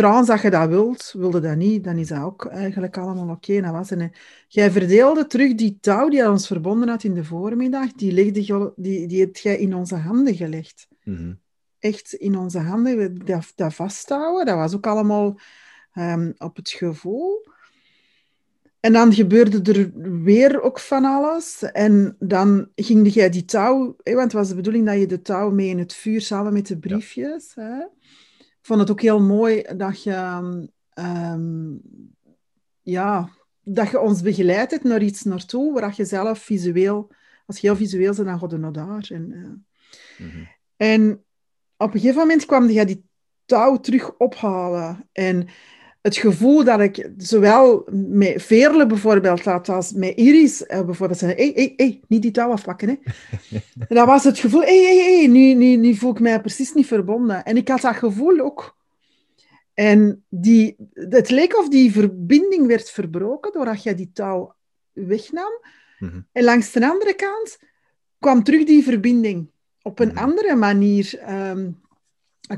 trance dat je dat wilt. Wilde dat niet, dan is dat ook eigenlijk allemaal oké. Dat was en, Jij verdeelde terug die touw die ons verbonden had in de voormiddag, die, legde, die, die heb jij in onze handen gelegd Mhm. echt in onze handen dat, dat vasthouden. Dat was ook allemaal ehm, op het gevoel. En dan gebeurde er weer ook van alles. En dan ging jij die touw... Hè, want het was de bedoeling dat je de touw mee in het vuur samen met de briefjes... Hè. Ik vond het ook heel mooi dat je... ehm, ja, dat je ons begeleid hebt naar iets naartoe, waar je zelf visueel... Als je heel visueel bent, dan ga je naar daar. En, eh, Mhm. en op een gegeven moment kwam jij die touw terug ophalen. En het gevoel dat ik zowel met Veerle bijvoorbeeld had als met Iris eh, bijvoorbeeld zei, hé, hé, hé, niet die touw afpakken. Hè. en [laughs] dat was het gevoel, hé, hé, hé, nu, nu, nu voel ik mij precies niet verbonden. En ik had dat gevoel ook. En die, het leek of die verbinding werd verbroken doordat jij die touw wegnam. Mhm. En langs de andere kant kwam terug die verbinding. Op een Mhm. andere manier ehm,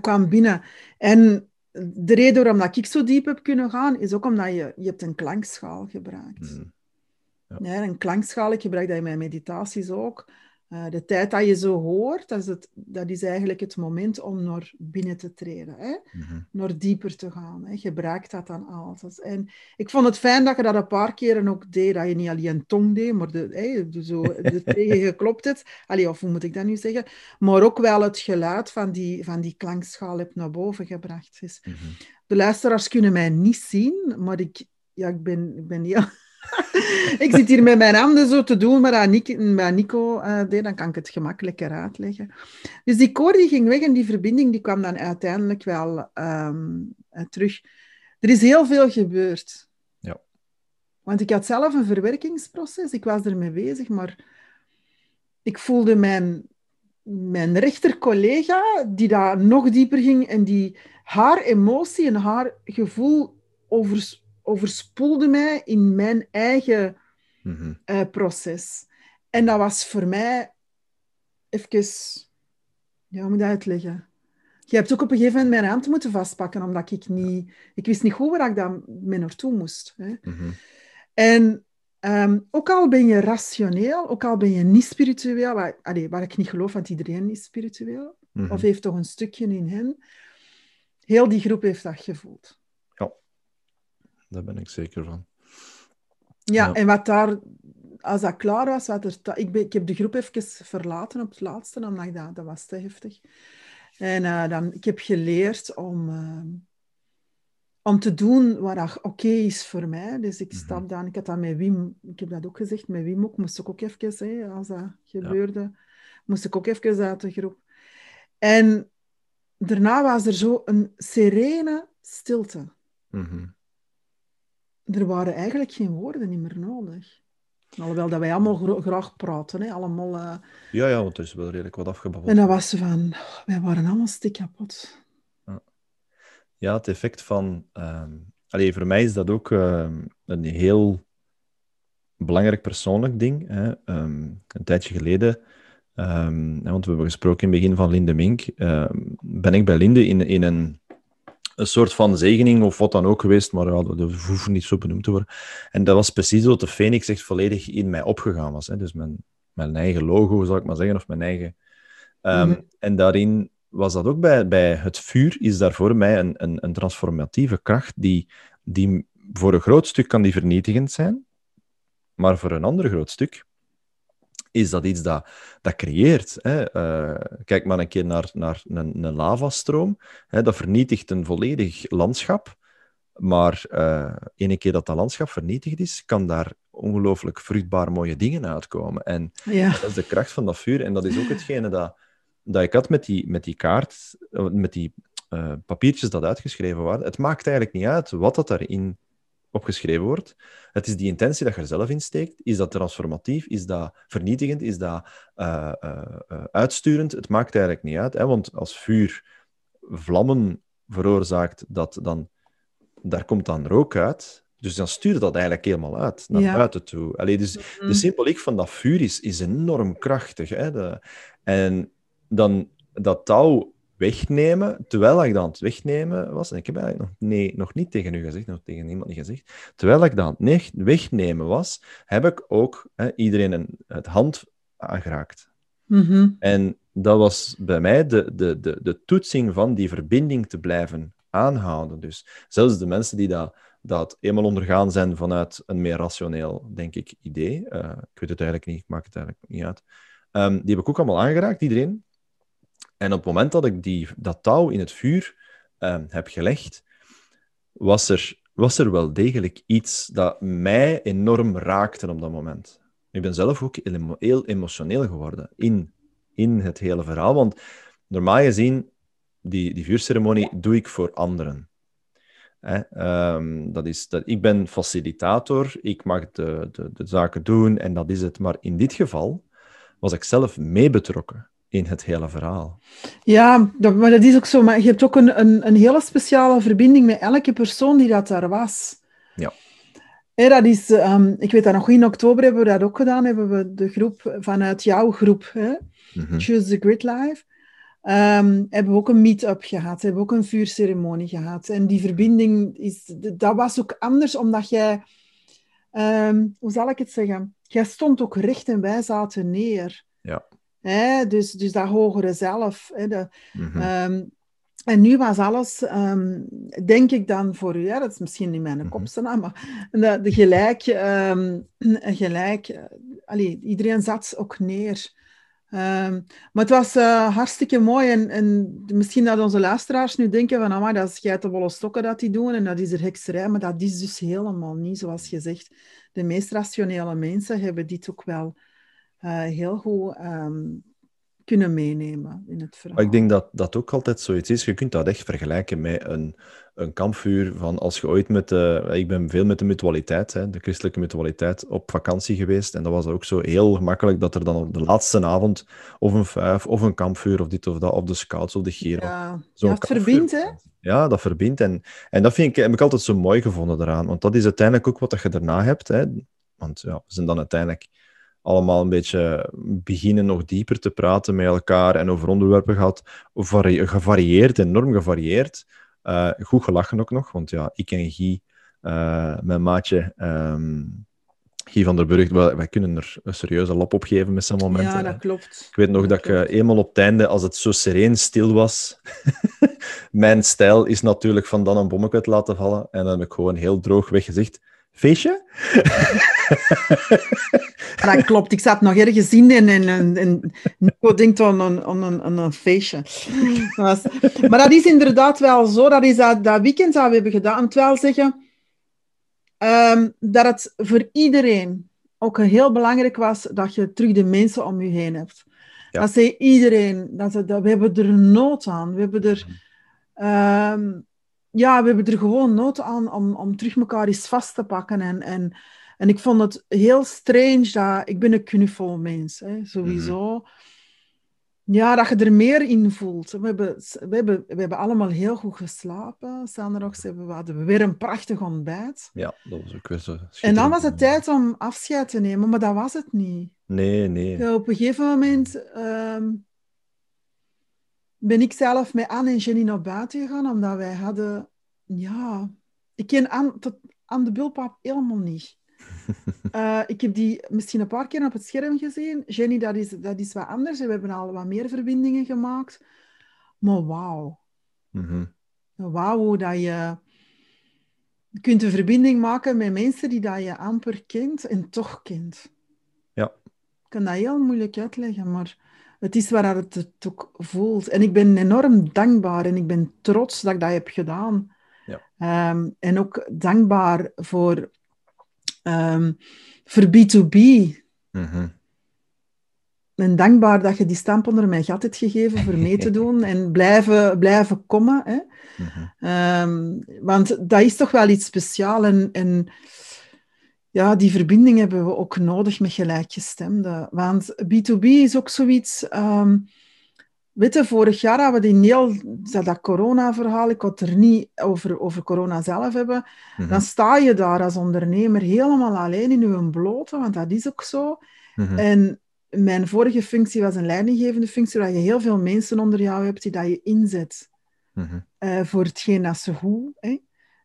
kwam binnen. En de reden waarom dat ik zo diep heb kunnen gaan, is ook omdat je, je hebt een klankschaal gebruikt. Mhm. Ja, een klankschaal, ik gebruik dat in mijn meditaties ook. Eh, de tijd dat je zo hoort, dat is, het, dat is eigenlijk het moment om naar binnen te treden. Hè? Mhm. naar dieper te gaan. Hè. Gebruik dat dan altijd. En ik vond het fijn dat je dat een paar keren ook deed, dat je niet alleen een tong deed, maar de, hè, de, zo, de [laughs] tegen geklopt hebt. Allee, of hoe moet ik dat nu zeggen? Maar ook wel het geluid van die, van die klankschaal heb naar boven gebracht. Dus Mhm. de luisteraars kunnen mij niet zien, maar ik, ja, ik, ben, ik ben heel... [laughs] ik zit hier met mijn handen zo te doen, maar dat Nico, eh, deed, dan kan ik het gemakkelijker uitleggen. Dus die koor die ging weg en die verbinding die kwam dan uiteindelijk wel ehm, eh, terug. Er is heel veel gebeurd. Ja. Want ik had zelf een verwerkingsproces, ik was ermee bezig, maar ik voelde mijn, mijn rechtercollega, die daar nog dieper ging en die haar emotie en haar gevoel overs, overspoelde mij in mijn eigen Mhm. eh, proces. En dat was voor mij even... Ja, hoe moet ik dat uitleggen? Je hebt ook op een gegeven moment mijn hand moeten vastpakken, omdat ik niet... Ik wist niet goed waar ik dan mee naartoe moest. Hè. Mhm. En ehm, ook al ben je rationeel, ook al ben je niet spiritueel, waar, allee, waar ik niet geloof, want iedereen is spiritueel, Mhm. of heeft toch een stukje in hen, heel die groep heeft dat gevoeld. Daar ben ik zeker van. Ja, Ja. en wat daar, als dat klaar was, wat er ik, ben, ik heb de groep even verlaten op het laatste, omdat dat, dat was te heftig. En eh, dan, ik heb geleerd om, eh, om te doen wat oké is voor mij. Dus ik Mhm. stap dan, ik had dat met Wim, ik heb dat ook gezegd, met Wim ook, moest ik ook even, hè, als dat gebeurde, moest ik ook even uit de groep. En daarna was er zo een serene stilte. Mhm. Er waren eigenlijk geen woorden meer nodig. Alhoewel dat wij allemaal graag praten, hè? allemaal. eh, Ja, ja, want er is wel redelijk wat afgebabbeld. En dat was van, wij waren allemaal stik kapot. Ja, het effect van... ehm allee, voor mij is dat ook ehm, een heel belangrijk persoonlijk ding. Hè. Ehm, een tijdje geleden, want we hebben gesproken in het begin van Linde Mink, ben ik bij Linde in, in een, een soort van zegening of wat dan ook geweest, maar ja, dat dat hoeft niet zo benoemd te worden. En dat was precies wat de Phoenix echt volledig in mij opgegaan was. Hè. Dus mijn, mijn eigen logo, zal ik maar zeggen, of mijn eigen... Ehm, Mhm. En daarin was dat ook bij, bij het vuur, is daar voor mij een, een, een transformatieve kracht die, die voor een groot stuk kan die vernietigend zijn, maar voor een ander groot stuk is dat iets dat, dat creëert. Hè. Eh, kijk maar een keer naar, naar een, een lavastroom. Hè. Dat vernietigt een volledig landschap. Maar eh ene keer dat dat landschap vernietigd is, kan daar ongelooflijk vruchtbaar mooie dingen uitkomen. En Ja, dat is de kracht van dat vuur. En dat is ook hetgene dat, dat ik had met die, met die kaart, eh, met die papiertjes dat uitgeschreven waren. Het maakt eigenlijk niet uit wat dat daarin opgeschreven wordt. Het is die intentie dat je er zelf in steekt. Is dat transformatief? Is dat vernietigend? Is dat uh, uh, uitsturend? Het maakt eigenlijk niet uit. Hè? Want als vuur vlammen veroorzaakt, dat dan, daar komt dan rook uit. Dus dan stuurt dat eigenlijk helemaal uit, naar ja. buiten toe. Allee, dus mm-hmm. de symboliek van dat vuur is, is enorm krachtig. Hè? De, en dan dat touw wegnemen, terwijl ik dan het wegnemen was, en ik heb eigenlijk nog, nee, nog niet tegen u gezegd, nog tegen niemand niet gezegd, terwijl ik dan het wegnemen was, heb ik ook hè, iedereen een, het hand aangeraakt. Mm-hmm. En dat was bij mij de, de, de, de toetsing van die verbinding te blijven aanhouden. Dus zelfs de mensen die dat, dat eenmaal ondergaan zijn vanuit een meer rationeel, denk ik, idee, uh, ik weet het eigenlijk niet, ik maak het eigenlijk niet uit, um, die heb ik ook allemaal aangeraakt, iedereen. En op het moment dat ik die, dat touw in het vuur um, heb gelegd, was er, was er wel degelijk iets dat mij enorm raakte op dat moment. Ik ben zelf ook heel emotioneel geworden in, in het hele verhaal. Want normaal gezien, die, die vuurceremonie doe ik voor anderen. Hè? Um, dat is, dat, ik ben facilitator, ik mag de, de, de zaken doen en dat is het. Maar in dit geval was ik zelf mee betrokken in het hele verhaal. Ja, dat, maar dat is ook zo. Maar je hebt ook een, een, een hele speciale verbinding met elke persoon die dat daar was. Ja. Hey, dat is, um, ik weet dat nog in oktober hebben we dat ook gedaan. Hebben we de groep vanuit jouw groep, hè? Mhm. Choose the Grid Live. Um, hebben we ook een meet-up gehad, hebben we ook een vuurceremonie gehad. En die verbinding, is, dat was ook anders, omdat jij, um, hoe zal ik het zeggen? Jij stond ook recht en wij zaten neer. Ja. Hè? Dus, dus dat hogere zelf. Hè? De, Mhm. Ehm, en nu was alles, ehm, denk ik dan voor u, hè, dat is misschien niet mijn Mhm. kop, mm maar de, de gelijk, ehm, gelijk eh, allee, iedereen zat ook neer. Maar het was eh, hartstikke mooi en, en misschien dat onze luisteraars nu denken van, maar dat is geitenwolle stokken dat die doen en dat is er hekserij, maar dat is dus helemaal niet, zoals je zegt. De meest rationele mensen hebben dit ook wel heel goed ehm, kunnen meenemen in het verhaal. Ik denk dat dat ook altijd zoiets is. Je kunt dat echt vergelijken met een, een kampvuur van als je ooit met de... Ik ben veel met de mutualiteit, hè, de christelijke mutualiteit, op vakantie geweest. En dat was ook zo heel gemakkelijk dat er dan op de laatste avond of een vijf of een kampvuur of dit of dat, of de scouts of de geer. Ja, zo'n ja kampvuur. verbindt, hè? Ja, dat verbindt. En, en dat vind ik, heb ik altijd zo mooi gevonden eraan. Want dat is uiteindelijk ook wat dat je daarna hebt. Hè. Want ja, we zijn dan uiteindelijk allemaal een beetje beginnen nog dieper te praten met elkaar en over onderwerpen gehad. Vari- gevarieerd, enorm gevarieerd. Eh, goed gelachen ook nog, want ja, ik en Guy, eh, mijn maatje, ehm, Guy van der Burg, wij, wij kunnen er een serieuze lap op geven met zijn momenten. Ja, dat klopt. Ik weet nog dat ik eh, eenmaal op het einde, als het zo sereen stil was, [laughs] mijn stijl is natuurlijk van dan een bommetje te laten vallen. En dan heb ik gewoon heel droog weggezegd, feestje? Dat [laughs] klopt. Ik zat nog ergens in en, en, en, en Nico denkt aan een, aan een, aan een feestje. Dat was- maar dat is inderdaad wel zo. Dat is dat, dat weekend dat we hebben gedaan. Het wel zeggen ehm, dat het voor iedereen ook heel belangrijk was dat je terug de mensen om je heen hebt. Ja. Dat zei iedereen. Dat, ze- dat, we hebben er nood aan. We hebben er... ehm, ja, we hebben er gewoon nood aan om, om terug elkaar eens vast te pakken. En, en, en ik vond het heel strange dat... Ik ben een knuffelmens, hè, sowieso. Ja, dat je er meer in voelt. We hebben, we hebben, we hebben allemaal heel goed geslapen. Sanderox hebben we hadden weer een prachtig ontbijt. Ja, dat was ook weer zo En dan was het tijd om afscheid te nemen, maar dat was het niet. Nee, nee. Ja, op een gegeven moment ehm, ben ik zelf met Anne en Jenny naar buiten gegaan, omdat wij hadden... Ja, ik ken Anne, tot, Anne de Bulpaap helemaal niet. [laughs] Eh, ik heb die misschien een paar keer op het scherm gezien. Jenny, dat is, dat is wat anders. We hebben al wat meer verbindingen gemaakt. Maar wauw. Mhm. Wauw, dat je... Je kunt een verbinding maken met mensen die dat je amper kent en toch kent. Ja. Ik kan dat heel moeilijk uitleggen, maar het is waar het het ook voelt. En ik ben enorm dankbaar en ik ben trots dat ik dat heb gedaan. Ja. Ehm, en ook dankbaar voor, ehm, voor B2B. Mhm. ben dankbaar dat je die stamp onder mijn gat hebt gegeven voor mee te doen [laughs] en blijven, blijven komen. Hè. Mhm. Ehm, want dat is toch wel iets speciaals. En, en ja, die verbinding hebben we ook nodig met gelijkgestemden. Want B2B is ook zoiets... ehm weet je, vorig jaar hadden we die heel... Dat, dat corona-verhaal, ik had er niet over, over corona zelf hebben. Mhm. Dan sta je daar als ondernemer helemaal alleen in je blote, want dat is ook zo. Mhm. En mijn vorige functie was een leidinggevende functie, waar je heel veel mensen onder jou hebt die dat je inzet Mhm. eh, voor hetgeen dat ze goed, hè,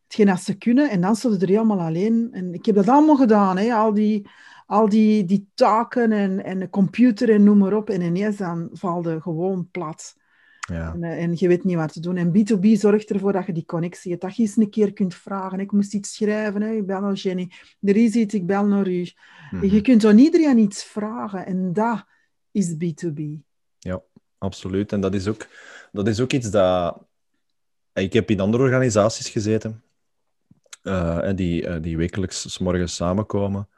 hetgeen dat ze kunnen. En dan stond je er helemaal alleen. En ik heb dat allemaal gedaan, hè, al die, al die, die taken en, en de computer en noem maar op. En ineens dan valde gewoon plat. Ja. En, eh, en je weet niet wat te doen. En B2B zorgt ervoor dat je die connectie hebt. Dat je eens een keer kunt vragen. Ik moest iets schrijven. Hè. Ik bel naar Jenny. Er is iets, ik bel naar u. Mhm. Je kunt aan iedereen iets vragen. En dat is B2B. Absoluut. En dat is ook, dat is ook iets dat... Ik heb in andere organisaties gezeten, en die, eh, die wekelijks 's morgens samenkomen.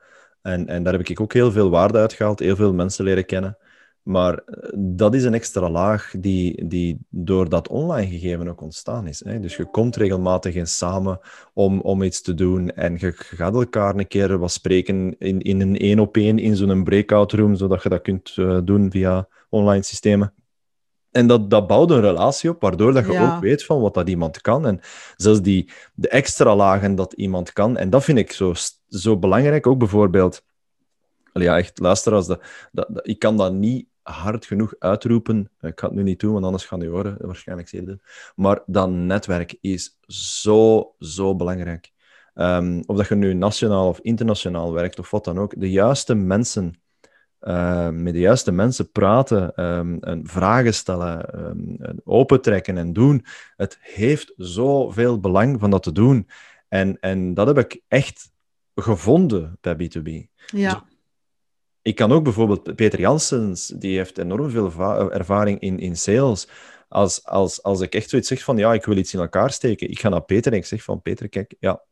En, en daar heb ik ook heel veel waarde uit gehaald, heel veel mensen leren kennen. Maar eh, dat is een extra laag die, die door dat online gegeven ook ontstaan is. Hè? Dus je komt regelmatig eens samen om, om iets te doen en je, gaat elkaar een keer wat spreken in, in een één op één in zo'n breakout room, zodat je dat kunt doen via online systemen. En dat, dat bouwt een relatie op, waardoor dat je Ja. ook weet van wat dat iemand kan. En zelfs die, de extra lagen dat iemand kan. En dat vind ik zo, zo belangrijk. Ook bijvoorbeeld... Ja, echt, luisteraars, dat, dat, dat- ik kan dat niet hard genoeg uitroepen. Ik ga het nu niet doen, want anders gaan die horen waarschijnlijk zeer doen. Maar dat netwerk is zo, zo belangrijk. Ehm, of dat je nu nationaal of internationaal werkt, of wat dan ook. De juiste mensen eh, met de juiste mensen praten, ehm, en vragen stellen, ehm, en opentrekken en doen. Het heeft zoveel belang van dat te doen. En, en dat heb ik echt gevonden bij B2B. Ja, Ik kan ook bijvoorbeeld Peter Janssens, die heeft enorm veel va- ervaring in, in sales. Als, als, als ik echt zoiets zeg van, ja, ik wil iets in elkaar steken, ik ga naar Peter en ik zeg van, Peter, kijk, ja,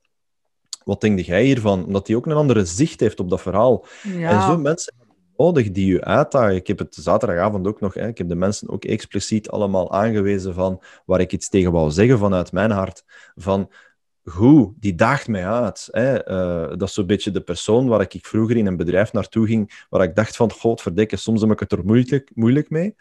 wat denk jij hiervan? Omdat hij ook een andere zicht heeft op dat verhaal. En ja. zo mensen nodig die je uitdagen. Ik heb het zaterdagavond ook nog, hè, ik heb de mensen ook expliciet allemaal aangewezen van waar ik iets tegen wou zeggen vanuit mijn hart. Van, goed, die daagt mij uit. Hè. Eh, dat is zo'n beetje de persoon waar ik vroeger in een bedrijf naartoe ging, waar ik dacht van, godverdikke, soms heb ik het er moeilijk, moeilijk mee.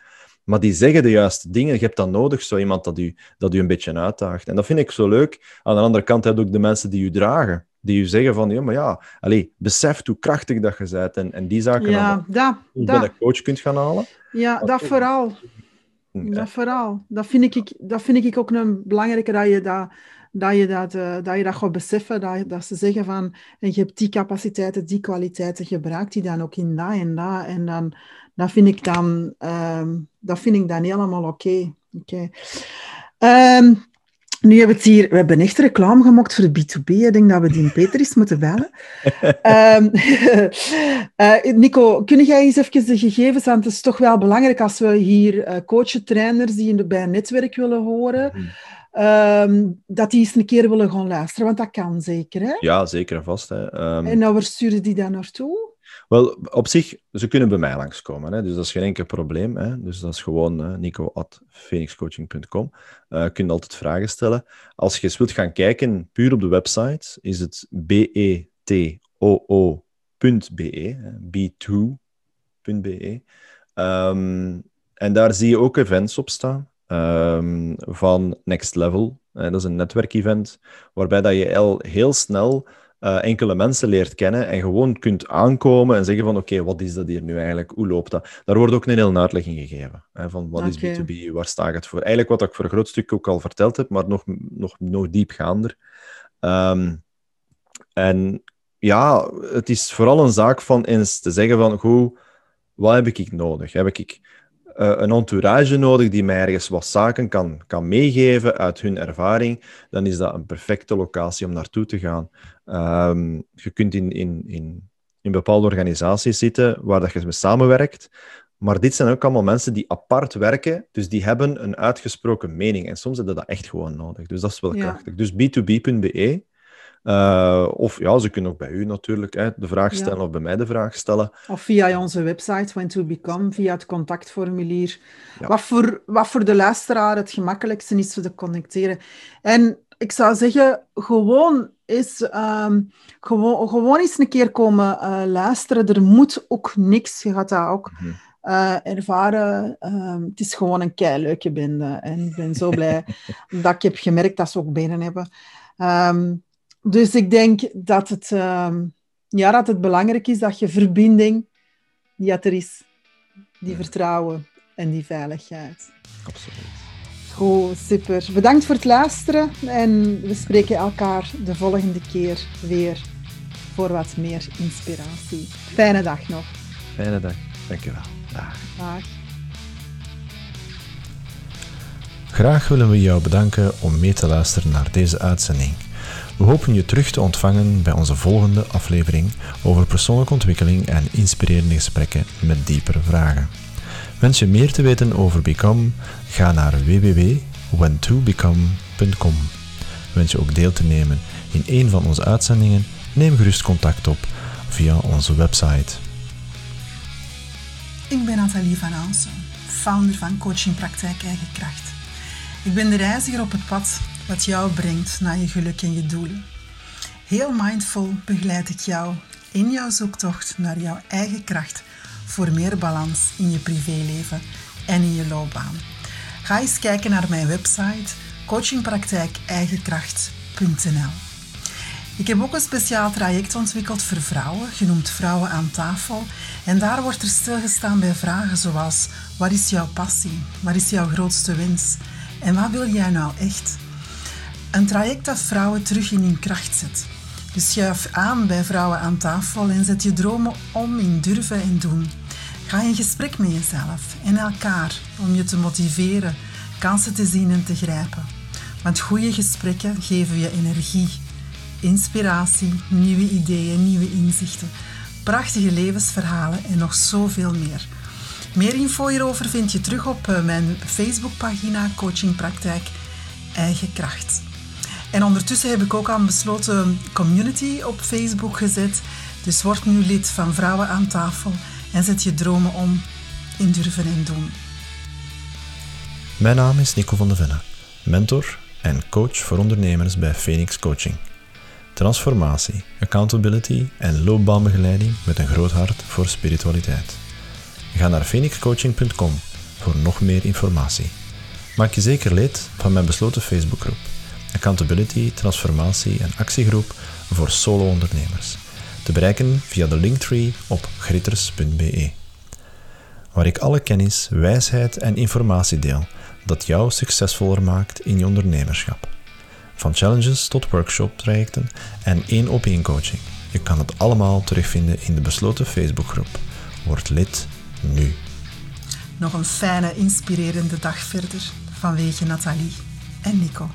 Maar die zeggen de juiste dingen. Je hebt dat nodig, zo iemand dat u, dat u een beetje uitdaagt. En dat vind ik zo leuk. Aan de andere kant heb je ook de mensen die u dragen. Die u zeggen van, ja, maar ja, allez, besef hoe krachtig dat je bent. En, en die zaken Ja, dan dat, je bij dat, een coach kunt gaan halen. ja, dat vooral. Ja. Dat vooral. Dat vind ik, dat vind ik ook een belangrijke, dat je dat, dat, je dat, eh, dat, je dat gaat beseffen. Dat, dat ze zeggen van, en je hebt die capaciteiten, die kwaliteiten, gebruik die dan ook in dat en dat. En dan, dat vind ik dan, ehm, dat vind ik dan helemaal oké. Oké. Ehm, nu hebben we het hier, we hebben echt reclame gemaakt voor de B2B. Ik denk dat we die Peter eens moeten bellen. [laughs] Ehm, [laughs] eh, Nico, kun jij eens even de gegevens, want het is toch wel belangrijk als we hier eh coachen, trainers die in de, bij een netwerk willen horen, Mhm. ehm, dat die eens een keer willen gaan luisteren, want dat kan zeker. Hè? Ja, zeker en vast. Hè. Ehm, En nou, waar sturen die dan naartoe? Wel, op zich, ze kunnen bij mij langskomen. Hè? Dus dat is geen enkel probleem. Hè? Dus dat is gewoon uh, nico.phoenixcoaching.com. Uh, je kunt altijd vragen stellen. Als je wilt gaan kijken, puur op de website, is het betoo.be, b2.be. Um, en daar zie je ook events op staan um, van Next Level. Uh, dat is een netwerkevent waarbij dat je al heel snel uh, enkele mensen leert kennen en gewoon kunt aankomen en zeggen van oké, okay, wat is dat hier nu eigenlijk? Hoe loopt dat? Daar wordt ook een hele uitleg in gegeven. Hè, van wat okay. is B2B, waar staat het voor? Eigenlijk wat ik voor een groot stuk ook al verteld heb, maar nog, nog, nog diepgaander. Um, en ja, het is vooral een zaak van eens te zeggen van goed, wat heb ik nodig? Heb ik een entourage nodig die mij ergens wat zaken kan, kan meegeven uit hun ervaring, dan is dat een perfecte locatie om naartoe te gaan. Um, je kunt in, in, in, in bepaalde organisaties zitten waar dat je mee samenwerkt, maar dit zijn ook allemaal mensen die apart werken, dus die hebben een uitgesproken mening. En soms hebben dat echt gewoon nodig. Dus dat is wel Ja. krachtig. Dus b2b.be, Uh, of ja, ze kunnen ook bij u natuurlijk hè, de vraag stellen ja. of bij mij de vraag stellen. Of via onze website, When to Become, via het contactformulier. Ja. Wat, voor, wat voor de luisteraar het gemakkelijkste is te connecteren. En ik zou zeggen, gewoon eens, um, gewoon, gewoon eens een keer komen uh, luisteren. Er moet ook niks. Je gaat dat ook mm -hmm. uh, ervaren. Um, het is gewoon een kei leuke bende. En ik ben zo blij [laughs] dat ik heb gemerkt dat ze ook benen hebben. Um, dus ik denk dat het, ja, dat het belangrijk is dat je verbinding, die er is, die vertrouwen en die veiligheid. Absoluut. Goed, super. Bedankt voor het luisteren en we spreken elkaar de volgende keer weer voor wat meer inspiratie. Fijne dag nog. Fijne dag. Dankjewel. Dag. Dag. Graag willen we jou bedanken om mee te luisteren naar deze uitzending. We hopen je terug te ontvangen bij onze volgende aflevering over persoonlijke ontwikkeling en inspirerende gesprekken met diepere vragen. Wens je meer te weten over Become? Ga naar www.whentobecome.com. Wens je ook deel te nemen in een van onze uitzendingen? Neem gerust contact op via onze website. Ik ben Nathalie van Aansen, founder van Coaching Praktijk Eigen Kracht. Ik ben de reiziger op het pad wat jou brengt naar je geluk en je doelen. Heel mindful begeleid ik jou in jouw zoektocht naar jouw eigen kracht voor meer balans in je privéleven en in je loopbaan. Ga eens kijken naar mijn website coachingpraktijkeigenkracht.nl. Ik heb ook een speciaal traject ontwikkeld voor vrouwen, genoemd Vrouwen aan tafel. En daar wordt er stilgestaan bij vragen zoals: wat is jouw passie? Wat is jouw grootste wens? En wat wil jij nou echt? Een traject dat vrouwen terug in hun kracht zet. Dus schuif aan bij vrouwen aan tafel en zet je dromen om in durven en doen. Ga in gesprek met jezelf en elkaar om je te motiveren, kansen te zien en te grijpen. Want goede gesprekken geven je energie, inspiratie, nieuwe ideeën, nieuwe inzichten, prachtige levensverhalen en nog zoveel meer. Meer info hierover vind je terug op eh, mijn Facebookpagina Coaching Praktijk Eigen Kracht. En ondertussen heb ik ook aan besloten community op Facebook gezet. Dus word nu lid van Vrouwen aan tafel en zet je dromen om in durven en doen. Mijn naam is Nico van de Venne, mentor en coach voor ondernemers bij Phoenix Coaching. Transformatie, accountability en loopbaanbegeleiding met een groot hart voor spiritualiteit. Ga naar phoenixcoaching.com voor nog meer informatie. Maak je zeker lid van mijn besloten Facebookgroep Accountability, Transformatie en Actiegroep voor solo-ondernemers. Te bereiken via de linktree op gritters.be, waar ik alle kennis, wijsheid en informatie deel dat jou succesvoller maakt in je ondernemerschap. Van challenges tot workshop-trajecten en één op één coaching. Je kan het allemaal terugvinden in de besloten Facebookgroep. Word lid nu. Nog een fijne, inspirerende dag verder vanwege Nathalie en Nico.